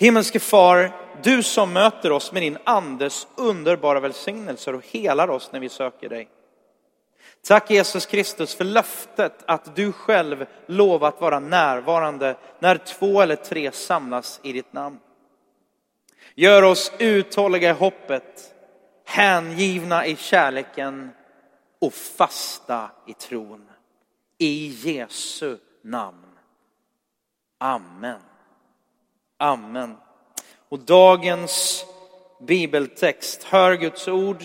Himmelske far, du som möter oss med din andes underbara välsignelser och helar oss när vi söker dig. Tack Jesus Kristus för löftet att du själv lovat vara närvarande när två eller tre samlas i ditt namn. Gör oss uthålliga i hoppet, hängivna i kärleken och fasta i tron. I Jesu namn. Amen. Amen. Och dagens bibeltext, hör Guds ord.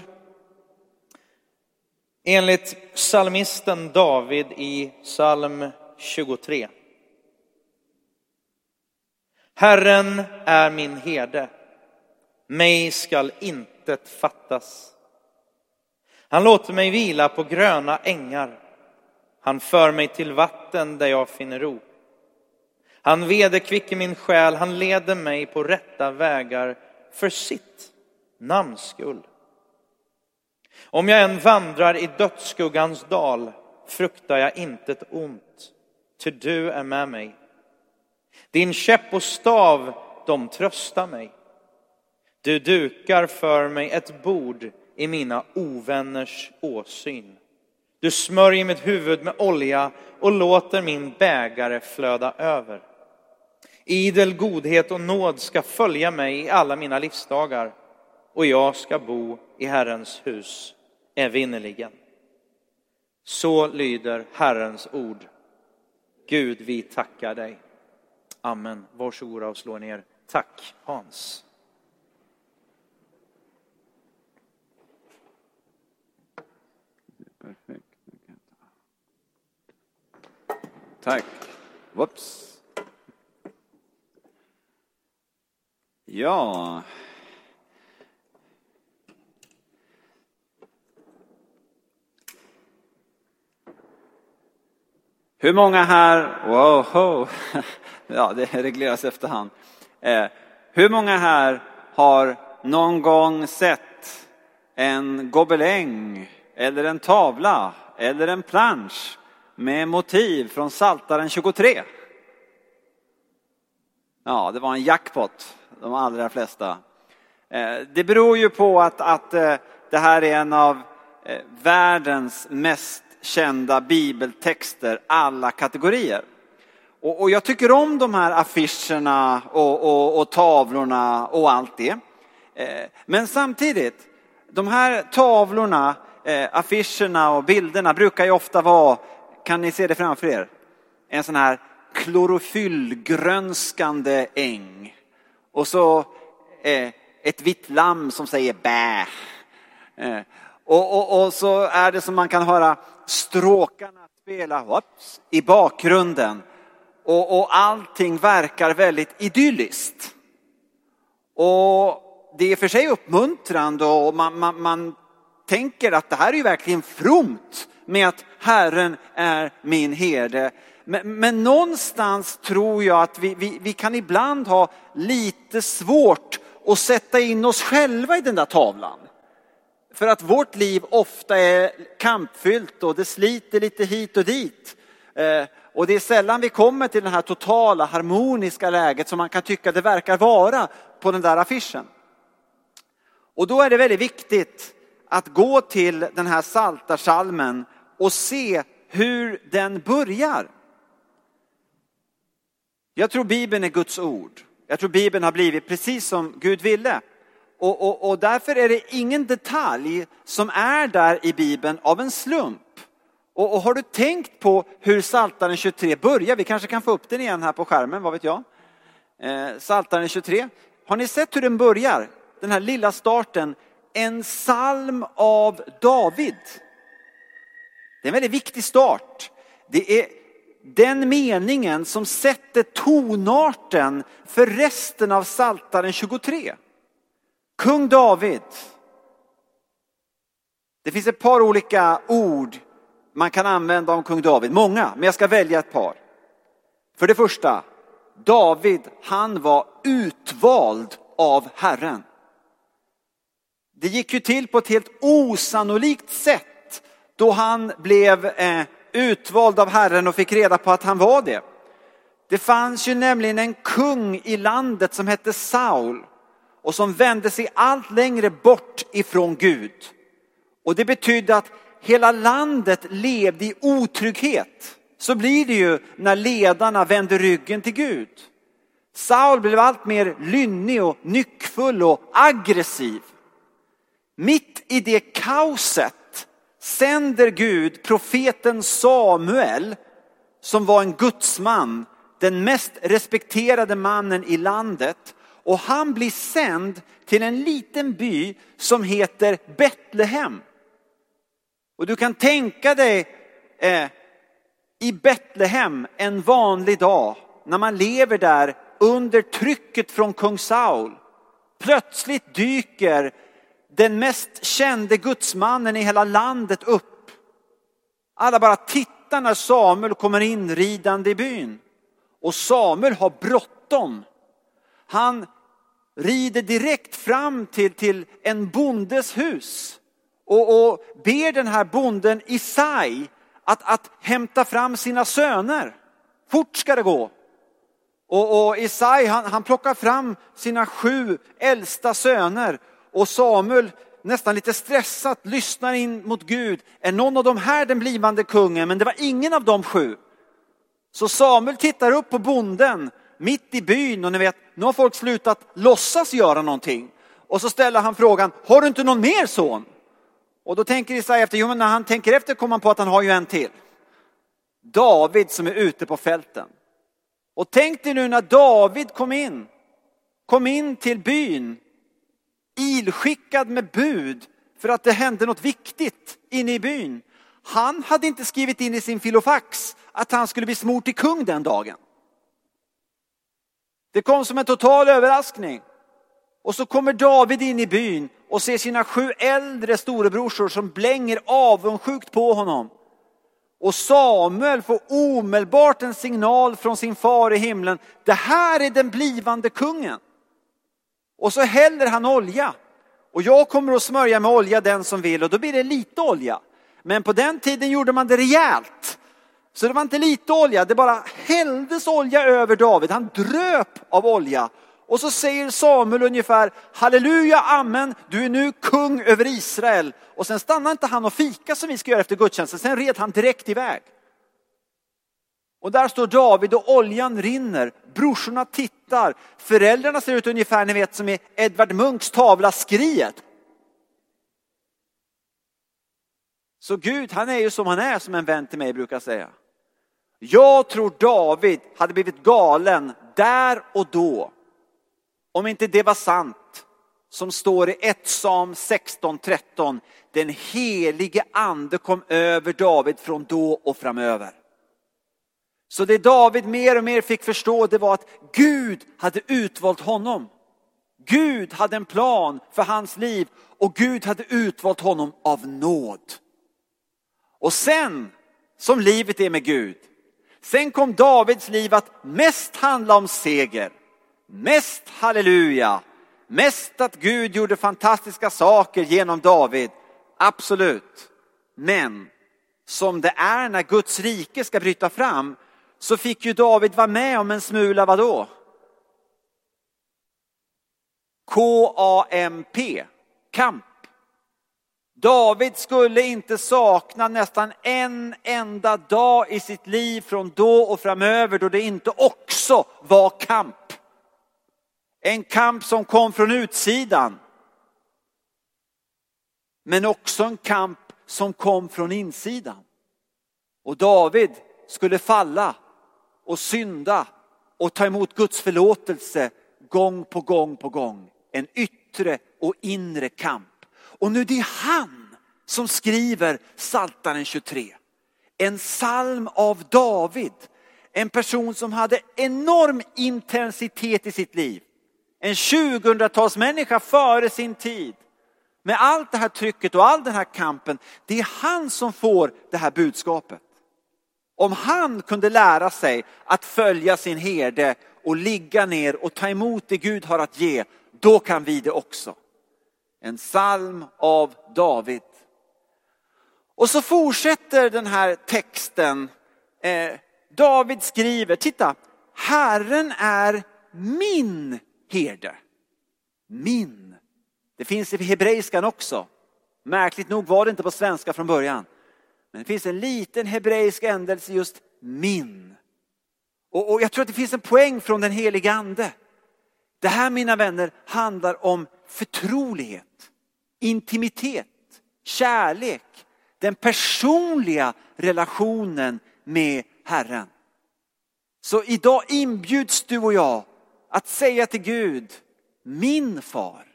Enligt psalmisten David i psalm 23. Herren är min herde, mig skall intet fattas. Han låter mig vila på gröna ängar. Han för mig till vatten där jag finner ro. Han vederkvicker min själ, han leder mig på rätta vägar för sitt namns skull. Om jag än vandrar i dödsskuggans dal fruktar jag intet ont, ty du är med mig. Din käpp och stav, de tröstar mig. Du dukar för mig ett bord i mina ovänners åsyn. Du smörjer mitt huvud med olja och låter min bägare flöda över. Idel godhet och nåd ska följa mig i alla mina livsdagar och jag ska bo i Herrens hus evinnerligen. Så lyder Herrens ord. Gud, vi tackar dig. Amen. Varsågoda och slå ner. Tack Hans. Perfekt. Tack. Whoops. Ja. Hur många här, wow, ja det regleras efterhand. Eh, hur många här har någon gång sett en gobeläng eller en tavla eller en plansch med motiv från Saltaren 23? Ja, det var en jackpot de allra flesta. Eh, det beror ju på att, att eh, det här är en av eh, världens mest kända bibeltexter, alla kategorier. Och, och jag tycker om de här affischerna och, och, och tavlorna och allt det. Men samtidigt, de här tavlorna, affischerna och bilderna brukar ju ofta vara, kan ni se det framför er? En sån här klorofyllgrönskande äng. Och så eh, ett vitt lamm som säger bä. Eh, och, och, och, så är det som man kan höra stråkarna spela whoops, i bakgrunden. Och, och allting verkar väldigt idylliskt. Och det är för sig uppmuntrande och man, man, man tänker att det här är ju verkligen fromt med att Herren är min herde. Men, men någonstans tror jag att vi, vi, vi kan ibland ha lite svårt att sätta in oss själva i den där tavlan. För att vårt liv ofta är kampfyllt och det sliter lite hit och dit. Eh, och det är sällan vi kommer till det här totala harmoniska läget som man kan tycka det verkar vara på den där affischen. Och då är det väldigt viktigt att gå till den här saltarsalmen och se hur den börjar. Jag tror Bibeln är Guds ord. Jag tror Bibeln har blivit precis som Gud ville. Och, och, och därför är det ingen detalj som är där i Bibeln av en slump. Och, och har du tänkt på hur Saltaren 23 börjar? Vi kanske kan få upp den igen här på skärmen, vad vet jag? Eh, Saltaren 23. Har ni sett hur den börjar? Den här lilla starten. En psalm av David. Det är en väldigt viktig start. Det är den meningen som sätter tonarten för resten av Saltaren 23. Kung David. Det finns ett par olika ord man kan använda om kung David, många, men jag ska välja ett par. För det första, David, han var utvald av Herren. Det gick ju till på ett helt osannolikt sätt då han blev eh, utvald av Herren och fick reda på att han var det. Det fanns ju nämligen en kung i landet som hette Saul och som vände sig allt längre bort ifrån Gud. Och det betydde att hela landet levde i otrygghet. Så blir det ju när ledarna vänder ryggen till Gud. Saul blev allt mer lynnig och nyckfull och aggressiv. Mitt i det kaoset sänder Gud profeten Samuel som var en gudsman, den mest respekterade mannen i landet. Och han blir sänd till en liten by som heter Betlehem. Och du kan tänka dig eh, i Betlehem en vanlig dag när man lever där under trycket från kung Saul. Plötsligt dyker den mest kände gudsmannen i hela landet upp. Alla bara tittar när Samuel kommer in ridande i byn. Och Samuel har bråttom. Han rider direkt fram till, till en bondes hus och, och ber den här bonden Isai att, att hämta fram sina söner. Fort ska det gå. Och, och Isai han, han plockar fram sina sju äldsta söner och Samuel nästan lite stressat lyssnar in mot Gud. Är någon av de här den blivande kungen? Men det var ingen av de sju. Så Samuel tittar upp på bonden mitt i byn och ni vet, nu har folk slutat låtsas göra någonting. Och så ställer han frågan, har du inte någon mer son? Och då tänker Isaiah efter, jo men när han tänker efter kommer han på att han har ju en till. David som är ute på fälten. Och tänk dig nu när David kom in, kom in till byn, ilskickad med bud för att det hände något viktigt inne i byn. Han hade inte skrivit in i sin filofax att han skulle bli smord till kung den dagen. Det kom som en total överraskning. Och så kommer David in i byn och ser sina sju äldre storebrorsor som blänger avundsjukt på honom. Och Samuel får omedelbart en signal från sin far i himlen. Det här är den blivande kungen. Och så häller han olja. Och jag kommer att smörja med olja den som vill och då blir det lite olja. Men på den tiden gjorde man det rejält. Så det var inte lite olja, det bara hälldes olja över David. Han dröp av olja. Och så säger Samuel ungefär halleluja, amen, du är nu kung över Israel. Och sen stannar inte han och fika som vi ska göra efter gudstjänsten, sen red han direkt iväg. Och där står David och oljan rinner, brorsorna tittar, föräldrarna ser ut ungefär, ni vet som i Edvard Munchs tavla Skriet. Så Gud, han är ju som han är, som en vän till mig brukar säga. Jag tror David hade blivit galen där och då om inte det var sant som står i 1 Sam 16.13. Den helige ande kom över David från då och framöver. Så det David mer och mer fick förstå det var att Gud hade utvalt honom. Gud hade en plan för hans liv och Gud hade utvalt honom av nåd. Och sen, som livet är med Gud, sen kom Davids liv att mest handla om seger. Mest halleluja, mest att Gud gjorde fantastiska saker genom David. Absolut. Men som det är när Guds rike ska bryta fram så fick ju David vara med om en smula vadå? K-A-M-P, kamp. David skulle inte sakna nästan en enda dag i sitt liv från då och framöver då det inte också var kamp. En kamp som kom från utsidan. Men också en kamp som kom från insidan. Och David skulle falla och synda och ta emot Guds förlåtelse gång på gång på gång. En yttre och inre kamp. Och nu det är han som skriver Saltaren 23. En psalm av David. En person som hade enorm intensitet i sitt liv en 2000-talsmänniska före sin tid. Med allt det här trycket och all den här kampen, det är han som får det här budskapet. Om han kunde lära sig att följa sin herde och ligga ner och ta emot det Gud har att ge, då kan vi det också. En psalm av David. Och så fortsätter den här texten. Eh, David skriver, titta, Herren är min herde. Min. Det finns i hebreiskan också. Märkligt nog var det inte på svenska från början. Men det finns en liten hebreisk ändelse just min. Och, och jag tror att det finns en poäng från den heliga ande. Det här mina vänner handlar om förtrolighet, intimitet, kärlek, den personliga relationen med Herren. Så idag inbjuds du och jag att säga till Gud, min far,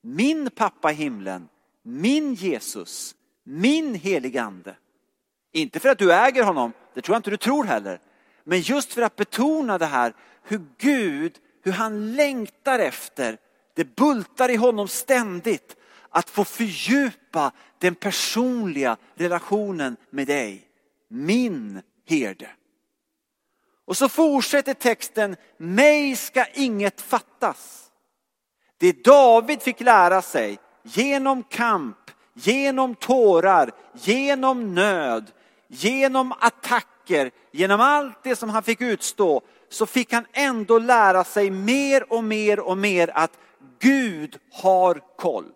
min pappa i himlen, min Jesus, min heligande. Inte för att du äger honom, det tror jag inte du tror heller. Men just för att betona det här, hur Gud, hur han längtar efter, det bultar i honom ständigt, att få fördjupa den personliga relationen med dig. Min herde. Och så fortsätter texten, mig ska inget fattas. Det David fick lära sig genom kamp, genom tårar, genom nöd, genom attacker, genom allt det som han fick utstå, så fick han ändå lära sig mer och mer och mer att Gud har koll.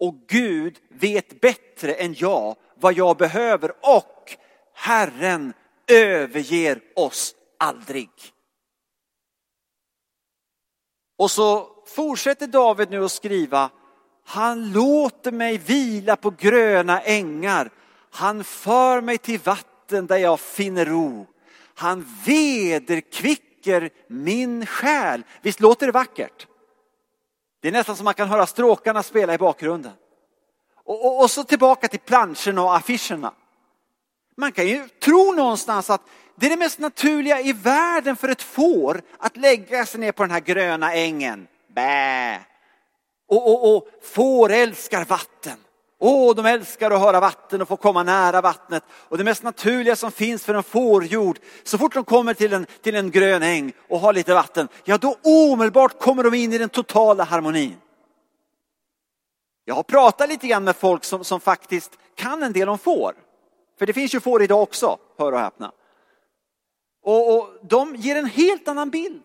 Och Gud vet bättre än jag vad jag behöver och Herren överger oss aldrig. Och så fortsätter David nu att skriva, han låter mig vila på gröna ängar. Han för mig till vatten där jag finner ro. Han vederkvicker min själ. Visst låter det vackert? Det är nästan som man kan höra stråkarna spela i bakgrunden. Och, och, och så tillbaka till planscherna och affischerna. Man kan ju tro någonstans att det är det mest naturliga i världen för ett får att lägga sig ner på den här gröna ängen. Bä! Och, och, och får älskar vatten. Åh, de älskar att höra vatten och få komma nära vattnet. Och det mest naturliga som finns för en fårjord, så fort de kommer till en, till en grön äng och har lite vatten, ja då omedelbart kommer de in i den totala harmonin. Jag har pratat lite grann med folk som, som faktiskt kan en del om får. För det finns ju får idag också, hör och häpna. Och, och de ger en helt annan bild.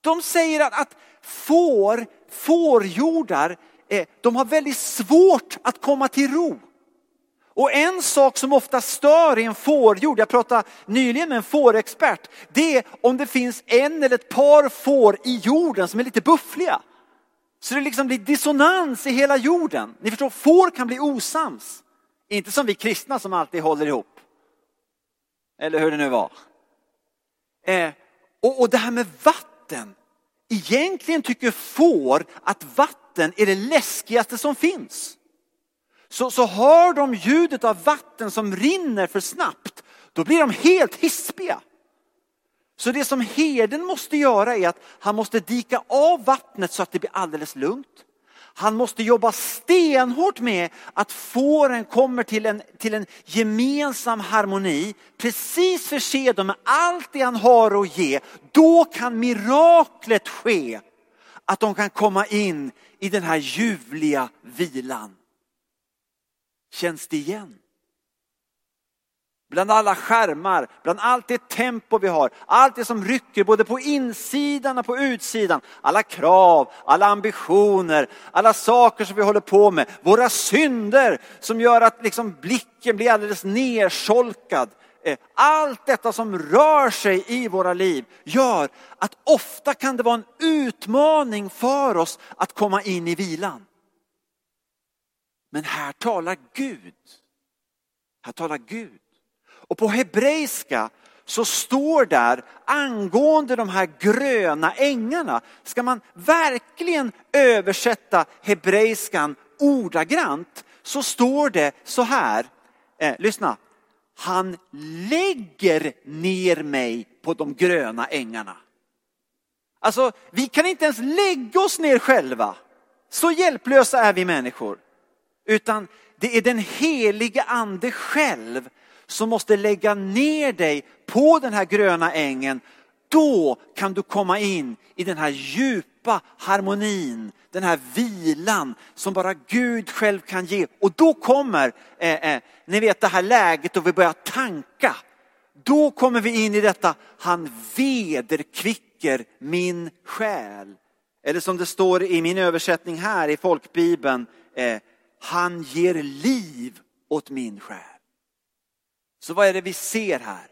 De säger att, att får, fårjordar, Eh, de har väldigt svårt att komma till ro. Och en sak som ofta stör i en fårjord, jag pratade nyligen med en fårexpert, det är om det finns en eller ett par får i jorden som är lite buffliga. Så det liksom blir dissonans i hela jorden. Ni förstår, får kan bli osams. Inte som vi kristna som alltid håller ihop. Eller hur det nu var. Eh, och, och det här med vatten. Egentligen tycker får att vatten är det läskigaste som finns. Så, så hör de ljudet av vatten som rinner för snabbt, då blir de helt hispiga. Så det som herden måste göra är att han måste dika av vattnet så att det blir alldeles lugnt. Han måste jobba stenhårt med att fåren kommer till en, till en gemensam harmoni. Precis förse dem med allt det han har att ge. Då kan miraklet ske. Att de kan komma in i den här ljuvliga vilan. Känns det igen? Bland alla skärmar, bland allt det tempo vi har, allt det som rycker både på insidan och på utsidan. Alla krav, alla ambitioner, alla saker som vi håller på med. Våra synder som gör att liksom blicken blir alldeles nersolkad. Eh, allt detta som rör sig i våra liv gör att ofta kan det vara en utmaning för oss att komma in i vilan. Men här talar Gud. Här talar Gud. Och på hebreiska så står där angående de här gröna ängarna, ska man verkligen översätta hebreiskan ordagrant så står det så här, eh, lyssna, han lägger ner mig på de gröna ängarna. Alltså, vi kan inte ens lägga oss ner själva. Så hjälplösa är vi människor. Utan det är den heliga ande själv som måste lägga ner dig på den här gröna ängen. Då kan du komma in i den här djupa harmonin, den här vilan som bara Gud själv kan ge. Och då kommer, eh, eh, ni vet det här läget då vi börjar tanka. då kommer vi in i detta, han vederkvicker min själ. Eller som det står i min översättning här i folkbibeln, eh, han ger liv åt min själ. Så vad är det vi ser här?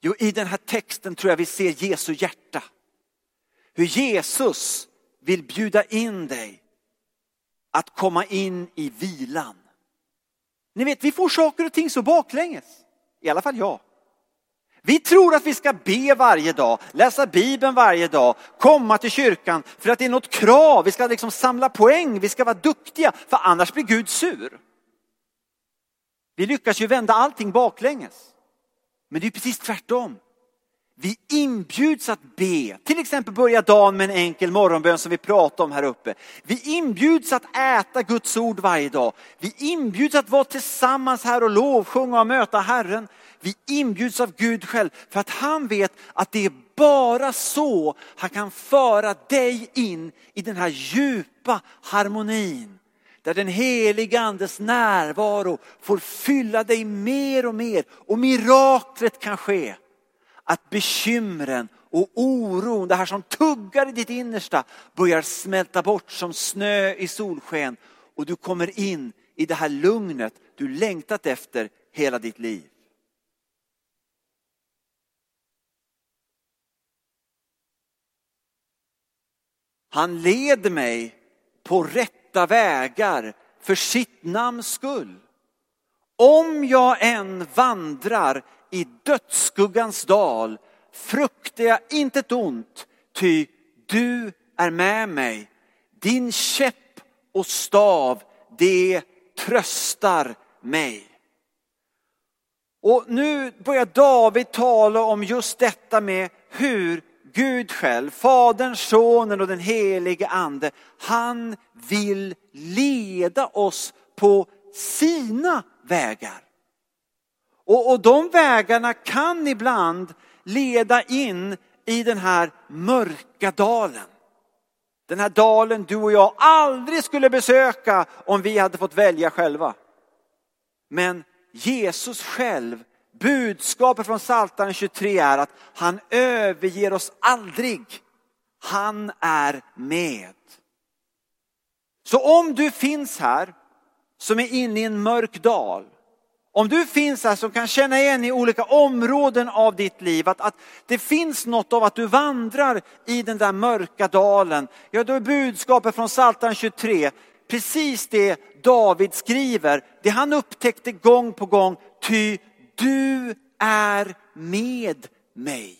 Jo, i den här texten tror jag vi ser Jesu hjärta. Hur Jesus vill bjuda in dig att komma in i vilan. Ni vet, vi får saker och ting så baklänges. I alla fall jag. Vi tror att vi ska be varje dag, läsa Bibeln varje dag, komma till kyrkan för att det är något krav. Vi ska liksom samla poäng, vi ska vara duktiga, för annars blir Gud sur. Vi lyckas ju vända allting baklänges. Men det är precis tvärtom. Vi inbjuds att be, till exempel börja dagen med en enkel morgonbön som vi pratade om här uppe. Vi inbjuds att äta Guds ord varje dag. Vi inbjuds att vara tillsammans här och lovsjunga och möta Herren. Vi inbjuds av Gud själv för att han vet att det är bara så han kan föra dig in i den här djupa harmonin. Där den heliga andes närvaro får fylla dig mer och mer och miraklet kan ske att bekymren och oron, det här som tuggar i ditt innersta, börjar smälta bort som snö i solsken och du kommer in i det här lugnet du längtat efter hela ditt liv. Han leder mig på rätta vägar för sitt namns skull. Om jag än vandrar i dödsskuggans dal fruktar jag intet ont, ty du är med mig. Din käpp och stav, det tröstar mig. Och nu börjar David tala om just detta med hur Gud själv, Fadern, Sonen och den helige Ande, han vill leda oss på sina vägar. Och, och de vägarna kan ibland leda in i den här mörka dalen. Den här dalen du och jag aldrig skulle besöka om vi hade fått välja själva. Men Jesus själv, budskapet från Psaltaren 23 är att han överger oss aldrig. Han är med. Så om du finns här som är inne i en mörk dal om du finns här som kan känna igen i olika områden av ditt liv att, att det finns något av att du vandrar i den där mörka dalen. Ja, då är budskapet från Psaltaren 23 precis det David skriver. Det han upptäckte gång på gång. Ty du är med mig.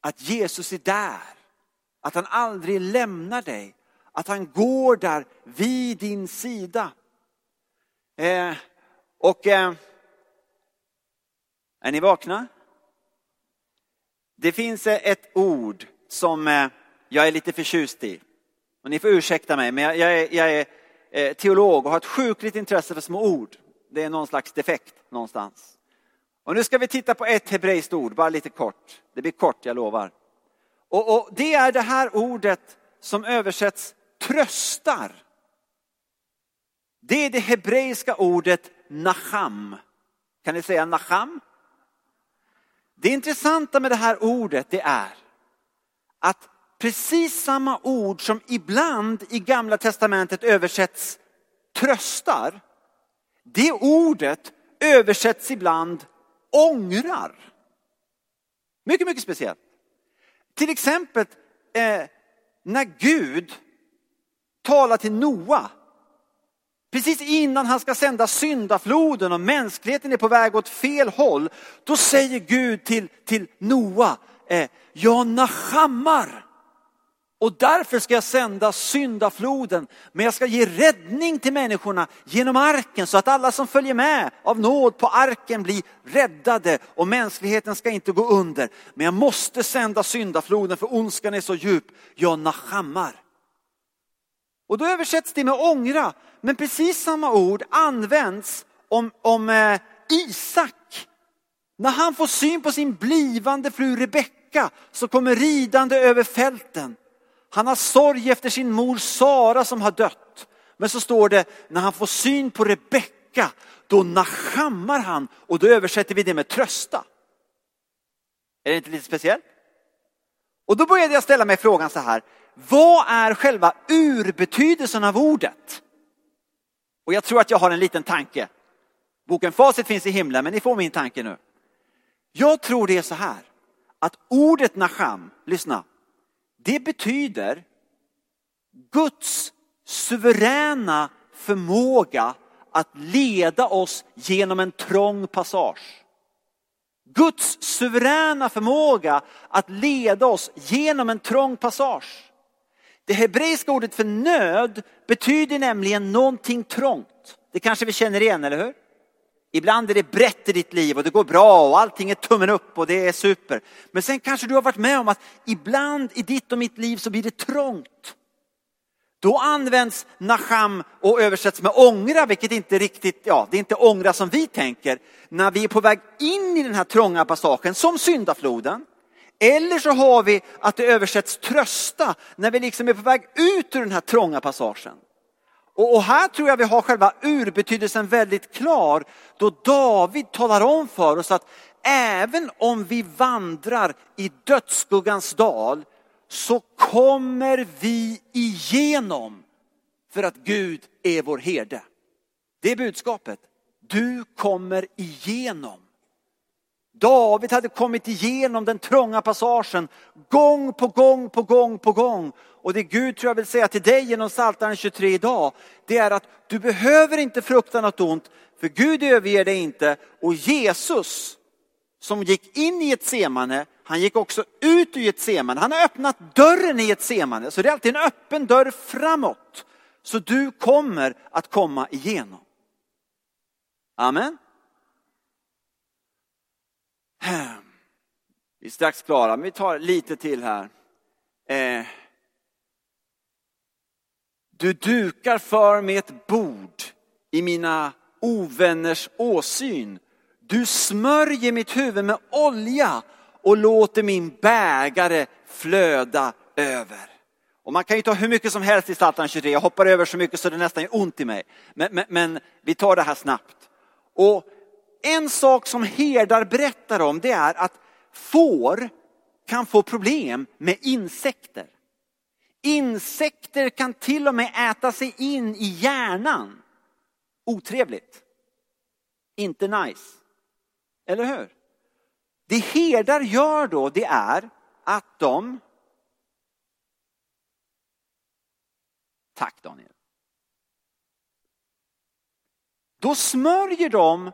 Att Jesus är där. Att han aldrig lämnar dig. Att han går där vid din sida. Eh, och eh, är ni vakna? Det finns eh, ett ord som eh, jag är lite förtjust i. Och ni får ursäkta mig, men jag, jag är, jag är eh, teolog och har ett sjukligt intresse för små ord. Det är någon slags defekt någonstans. Och nu ska vi titta på ett hebreiskt ord, bara lite kort. Det blir kort, jag lovar. Och, och det är det här ordet som översätts tröstar. Det är det hebreiska ordet nacham. Kan ni säga nacham? Det intressanta med det här ordet det är att precis samma ord som ibland i gamla testamentet översätts tröstar, det ordet översätts ibland ångrar. Mycket, mycket speciellt. Till exempel eh, när Gud talar till Noa Precis innan han ska sända syndafloden och mänskligheten är på väg åt fel håll, då säger Gud till, till Noa, eh, jag nachammar. Och därför ska jag sända syndafloden, men jag ska ge räddning till människorna genom arken så att alla som följer med av nåd på arken blir räddade och mänskligheten ska inte gå under. Men jag måste sända syndafloden för ondskan är så djup. Jag nachammar. Och då översätts det med ångra. Men precis samma ord används om, om eh, Isak. När han får syn på sin blivande fru Rebecka som kommer ridande över fälten. Han har sorg efter sin mor Sara som har dött. Men så står det när han får syn på Rebecka då nachammar han och då översätter vi det med trösta. Är det inte lite speciellt? Och då började jag ställa mig frågan så här, vad är själva urbetydelsen av ordet? Och jag tror att jag har en liten tanke. Boken Facit finns i himlen, men ni får min tanke nu. Jag tror det är så här, att ordet Nasham, lyssna, det betyder Guds suveräna förmåga att leda oss genom en trång passage. Guds suveräna förmåga att leda oss genom en trång passage. Det hebreiska ordet för nöd betyder nämligen någonting trångt. Det kanske vi känner igen, eller hur? Ibland är det brett i ditt liv och det går bra och allting är tummen upp och det är super. Men sen kanske du har varit med om att ibland i ditt och mitt liv så blir det trångt. Då används Nasham och översätts med ångra, vilket inte riktigt, ja, det är inte ångra som vi tänker. När vi är på väg in i den här trånga passagen, som syndafloden. Eller så har vi att det översätts trösta, när vi liksom är på väg ut ur den här trånga passagen. Och, och här tror jag vi har själva urbetydelsen väldigt klar, då David talar om för oss att även om vi vandrar i dödsskuggans dal så kommer vi igenom för att Gud är vår herde. Det är budskapet. Du kommer igenom. David hade kommit igenom den trånga passagen gång på gång på gång på gång. Och det Gud tror jag vill säga till dig genom Psaltaren 23 idag, det är att du behöver inte frukta något ont, för Gud överger dig inte. Och Jesus som gick in i ett semane, han gick också ut ur ett semane. Han har öppnat dörren i ett semane, så det är alltid en öppen dörr framåt. Så du kommer att komma igenom. Amen. Vi är strax klara, men vi tar lite till här. Eh. Du dukar för mig ett bord i mina ovänners åsyn. Du smörjer mitt huvud med olja och låter min bägare flöda över. Och man kan ju ta hur mycket som helst i Psaltaren 23, jag hoppar över så mycket så det nästan gör ont i mig. Men, men, men vi tar det här snabbt. Och en sak som herdar berättar om det är att får kan få problem med insekter. Insekter kan till och med äta sig in i hjärnan. Otrevligt. Inte nice. Eller hur? Det herdar gör då det är att de Tack Daniel. Då smörjer de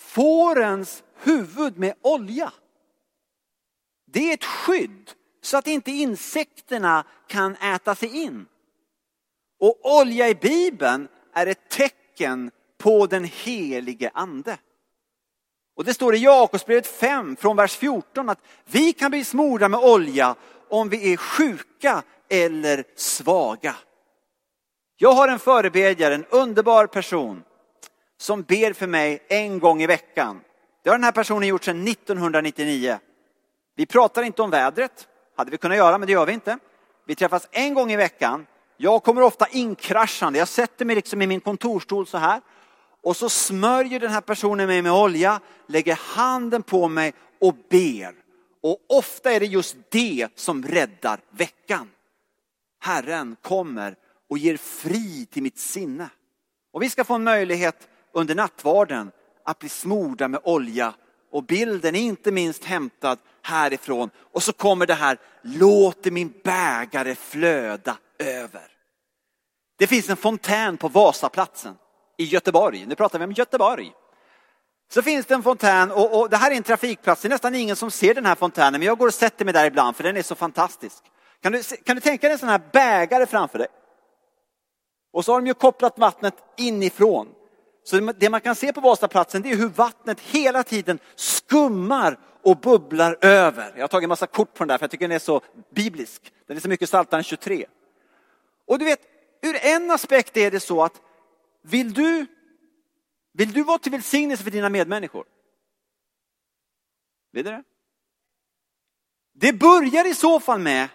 fårens huvud med olja. Det är ett skydd så att inte insekterna kan äta sig in. Och olja i Bibeln är ett tecken på den helige ande. Och det står i Jakobsbrevet 5 från vers 14 att vi kan bli smorda med olja om vi är sjuka eller svaga. Jag har en förebedjare, en underbar person som ber för mig en gång i veckan. Det har den här personen gjort sedan 1999. Vi pratar inte om vädret, hade vi kunnat göra men det gör vi inte. Vi träffas en gång i veckan. Jag kommer ofta inkraschande, jag sätter mig liksom i min kontorstol så här och så smörjer den här personen mig med olja, lägger handen på mig och ber. Och ofta är det just det som räddar veckan. Herren kommer och ger fri till mitt sinne. Och vi ska få en möjlighet under nattvarden att bli smorda med olja. Och bilden är inte minst hämtad härifrån. Och så kommer det här, låter min bägare flöda över. Det finns en fontän på Vasaplatsen i Göteborg. Nu pratar vi om Göteborg. Så finns det en fontän och, och, det här är en trafikplats. Det är nästan ingen som ser den här fontänen, men jag går och sätter mig där ibland för den är så fantastisk. Kan du, kan du tänka dig en sån här bägare framför dig? Och så har de ju kopplat vattnet inifrån. Så det man kan se på Vasaplatsen det är hur vattnet hela tiden skummar och bubblar över. Jag har tagit en massa kort på den där för jag tycker den är så biblisk. Den är så mycket saltare än 23. Och du vet, ur en aspekt är det så att vill du, vill du vara till välsignelse för dina medmänniskor? Vill du det? Det börjar i så fall med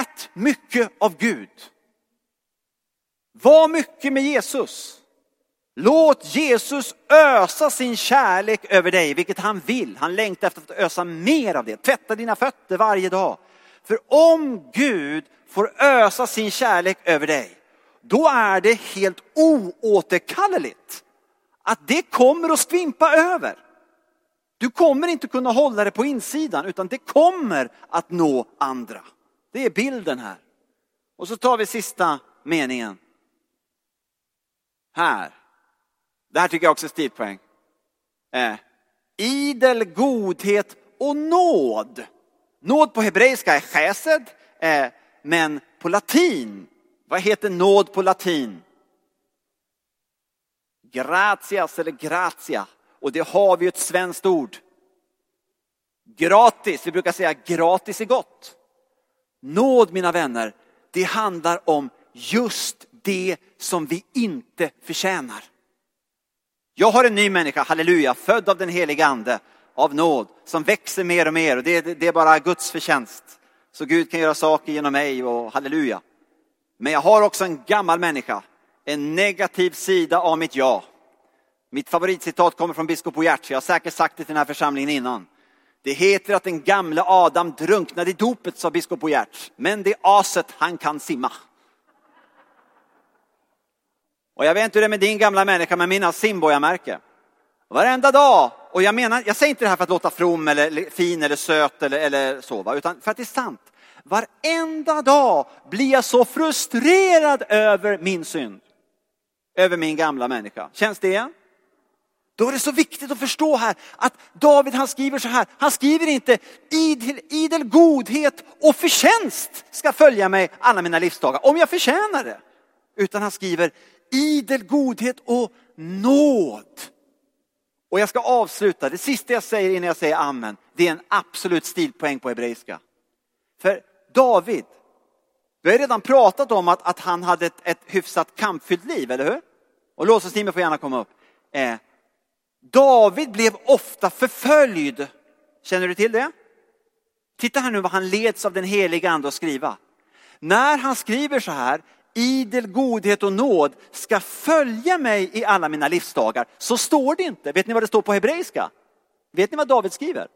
ät mycket av Gud. Var mycket med Jesus. Låt Jesus ösa sin kärlek över dig, vilket han vill. Han längtar efter att ösa mer av det. Tvätta dina fötter varje dag. För om Gud får ösa sin kärlek över dig, då är det helt oåterkalleligt att det kommer att skvimpa över. Du kommer inte kunna hålla det på insidan utan det kommer att nå andra. Det är bilden här. Och så tar vi sista meningen. Här. Det här tycker jag också är stilpoäng. Eh, idel godhet och nåd. Nåd på hebreiska är chesed, eh, men på latin, vad heter nåd på latin? Gratias eller gratia. Och det har vi ett svenskt ord. Gratis, vi brukar säga gratis är gott. Nåd mina vänner, det handlar om just det som vi inte förtjänar. Jag har en ny människa, halleluja, född av den heliga ande, av nåd, som växer mer och mer och det, det är bara Guds förtjänst. Så Gud kan göra saker genom mig och halleluja. Men jag har också en gammal människa, en negativ sida av mitt jag. Mitt favoritcitat kommer från biskop Boyert, jag har säkert sagt det till den här församlingen innan. Det heter att den gamle Adam drunknade i dopet, sa biskop Boyert. Men det aset, han kan simma. Och jag vet inte hur det är med din gamla människa, men mina simborgarmärke. Varenda dag, och jag menar, jag säger inte det här för att låta from eller fin eller söt eller, eller så, va? utan för att det är sant. Varenda dag blir jag så frustrerad över min synd. Över min gamla människa. Känns det igen? Då är det så viktigt att förstå här att David han skriver så här. Han skriver inte idel, idel godhet och förtjänst ska följa mig alla mina livsdagar. Om jag förtjänar det. Utan han skriver idel godhet och nåd. Och jag ska avsluta, det sista jag säger innan jag säger amen, det är en absolut stilpoäng på hebreiska. För David, vi har redan pratat om att, att han hade ett, ett hyfsat kampfyllt liv, eller hur? Och låtsasteamet får gärna komma upp. Eh, David blev ofta förföljd. Känner du till det? Titta här nu vad han leds av den heliga ande att skriva. När han skriver så här, idel godhet och nåd ska följa mig i alla mina livsdagar, så står det inte. Vet ni vad det står på hebreiska? Vet ni vad David skriver?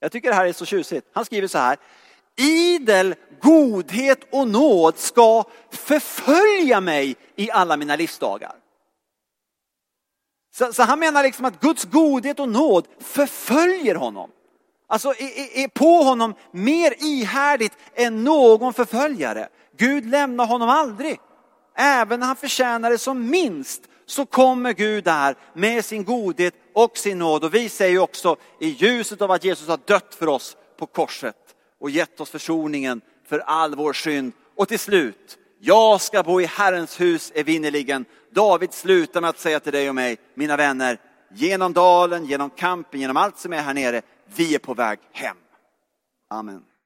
Jag tycker det här är så tjusigt. Han skriver så här, idel godhet och nåd ska förfölja mig i alla mina livsdagar. Så, så, han menar liksom att Guds godhet och nåd förföljer honom. Alltså är, är på honom mer ihärdigt än någon förföljare. Gud lämnar honom aldrig. Även när han förtjänar det som minst så kommer Gud där med sin godhet och sin nåd. Och vi säger också i ljuset av att Jesus har dött för oss på korset och gett oss försoningen för all vår synd. Och till slut, jag ska bo i Herrens hus evinnerligen. David slutar med att säga till dig och mig, mina vänner, genom dalen, genom kampen, genom allt som är här nere, vi är på väg hem. Amen.